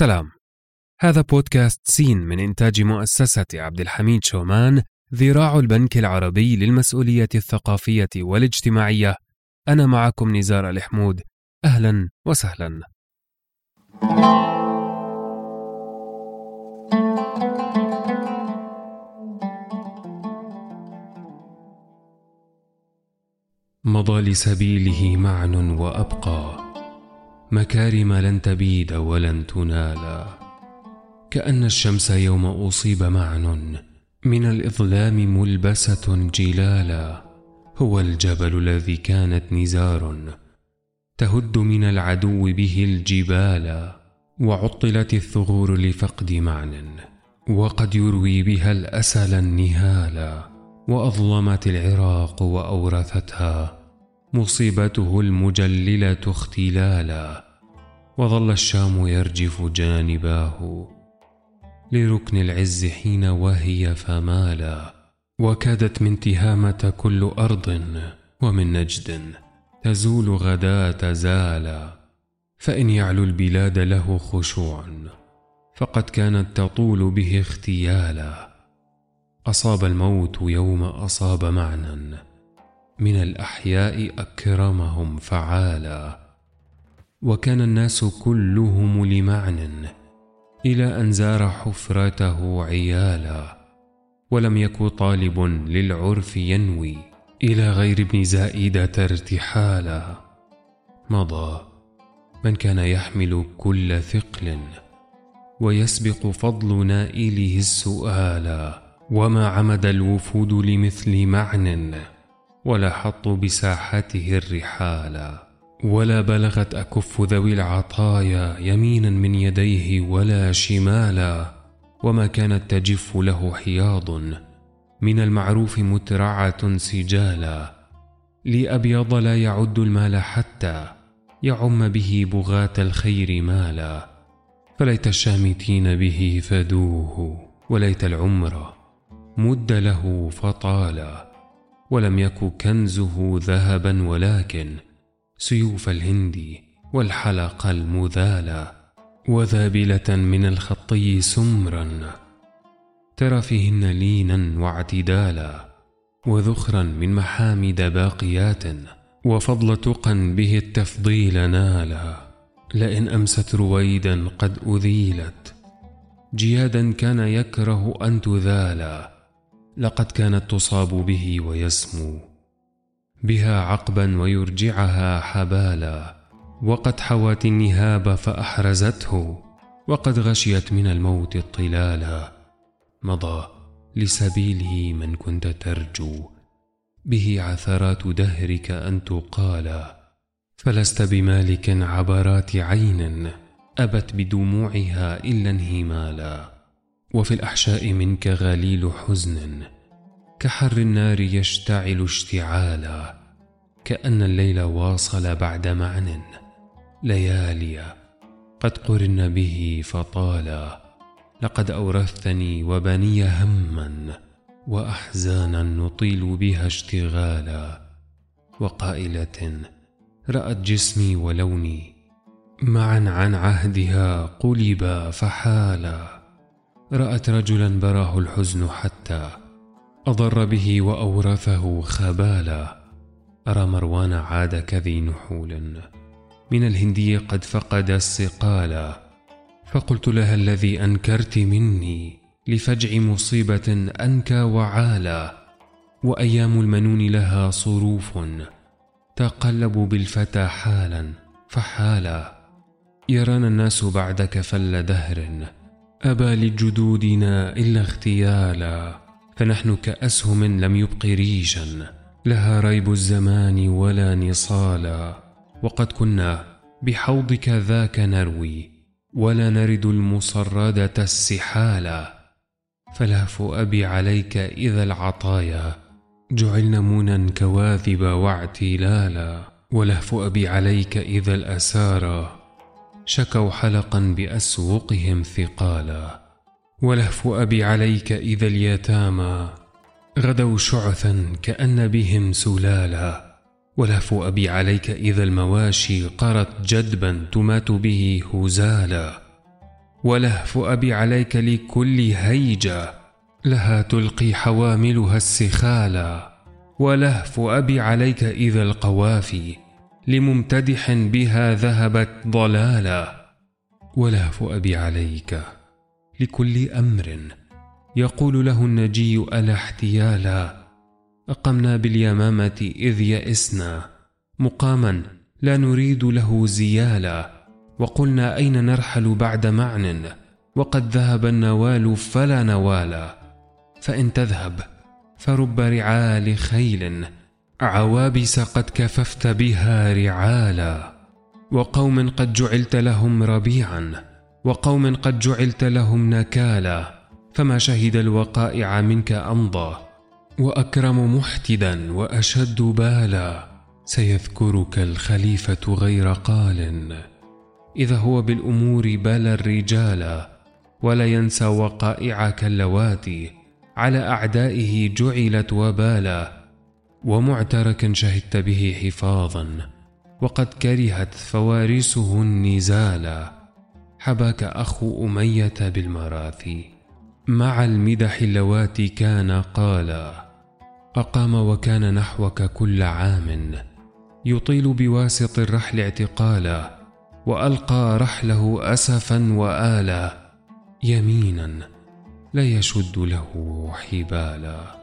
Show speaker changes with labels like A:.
A: سلام هذا بودكاست سين من إنتاج مؤسسة عبد الحميد شومان ذراع البنك العربي للمسؤولية الثقافية والاجتماعية. أنا معكم نزار الحمود. أهلا وسهلا. مضى لسبيله معن وأبقى. مكارم لن تبيد ولن تنالا كأن الشمس يوم أصيب معن من الإظلام ملبسة جلالا. هو الجبل الذي كانت نزار تهد من العدو به الجبال. وعطلت الثغور لفقد معن وقد يروي بها الأسل النهالا وأظلمت العراق وأورثتها مصيبته المجللة اختلالا وظل الشام يرجف جانباه لركن العز حين وهي فمالا وكادت من تهامة كل أرض ومن نجد تزول غدا تزالا فإن يعلو البلاد له خشوع فقد كانت تطول به اختيالا. أصاب الموت يوم أصاب معنى من الأحياء أكرمهم فعالا. وكان الناس كلهم لمعن إلى أن زار حفرته عيالا. ولم يك طالب للعرف ينوي إلى غير ابن زائدة ارتحالا. مضى من كان يحمل كل ثقل ويسبق فضل نائله السؤالا وما عمد الوفود لمثل معن ولا حطوا بساحته الرحالا ولا بلغت أكف ذوي العطايا يمينا من يديه ولا شمالا وما كانت تجف له حياض من المعروف مترعة سجالا لأبيض لا يعد المال حتى يعم به بغاة الخير مالا فليت الشامتين به فدوه وليت العمر مد له فطالا ولم يك كنزه ذهبا ولكن سيوف الهند والحلق المذالى وذابلة من الخطي سمرا ترى فيهن لينا واعتدالا وذخرا من محامد باقيات وفضل تقى به التفضيل نالا لئن أمست رويدا قد أذيلت جيادا كان يكره أن تذالا لقد كانت تصاب به ويسمو بها عقبا ويرجعها حبالا. وقد حوت النهاب فأحرزته وقد غشيت من الموت الطلالا. مضى لسبيله من كنت ترجو به عثرات دهرك أن تقالا فلست بمالك عبرات عين أبت بدموعها إلا انهمالا. وفي الأحشاء منك غليل حزن كحر النار يشتعل اشتعالا كأن الليل واصل بعد معن. ليالي قد قرن به فطالا لقد أورثتني وبني هما وأحزانا نطيل بها اشتغالا. وقائلة رأت جسمي ولوني معا عن عهدها قلبا فحالا. رأت رجلا براه الحزن حتى أضر به وأورثه خبالا. أرى مروان عاد كذي نحول من الهندي قد فقد السقالا. فقلت لها الذي أنكرت مني لفجع مصيبة أنكى وعالا. وأيام المنون لها صروف تقلب بالفتى حالا فحالا. يرانا الناس بعدك فل دهر أبى لجدودنا إلا اغتيالا فنحن كأسهم لم يبق ريشا لها ريب الزمان ولا نصالا. وقد كنا بحوضك ذاك نروي ولا نرد المصردة السحالا. فلهف أبي عليك إذا العطايا جعلن منا كواذب واعتلالا. ولهف أبي عليك إذا الأسارى شكوا حلقا بأسوقهم ثقالا. ولهف أبي عليك إذا اليتامى. غدوا شعثا كأن بهم سلالا. ولهف أبي عليك إذا المواشي قرت جدبا تمات به هزالا. ولهف أبي عليك لكل هيجة لها تلقي حواملها السخالا. ولهف أبي عليك إذا القوافي. لممتدح بها ذهبت ضلالا. ولهف أبي عليك لكل أمر. يقول له النجي ألا احتيالا. أقمنا باليمامة إذ يئسنا. مقاما لا نريد له زيالا. وقلنا أين نرحل بعد معن؟ وقد ذهب النوال فلا نوالا. فإن تذهب فرب رعال خيل. عوابس قد كففت بها رعالا وقوم قد جعلت لهم ربيعا وقوم قد جعلت لهم نكالا فما شهد الوقائع منك أمضى وأكرم محتدا وأشد بالا سيذكرك الخليفة غير قال إذا هو بالأمور بال الرجال ولا ينسى وقائعك اللواتي على أعدائه جعلت وبالا. ومعتركا شهدت به حفاظا وقد كرهت فوارسه النزالا حباك أخو أمية بالمراثي مع المدح اللواتي كان قالا أقام وكان نحوك كل عام. يطيل بواسط الرحل اعتقالا وألقى رحله أسفا وآلا. يمينا لا يشد له حبالا.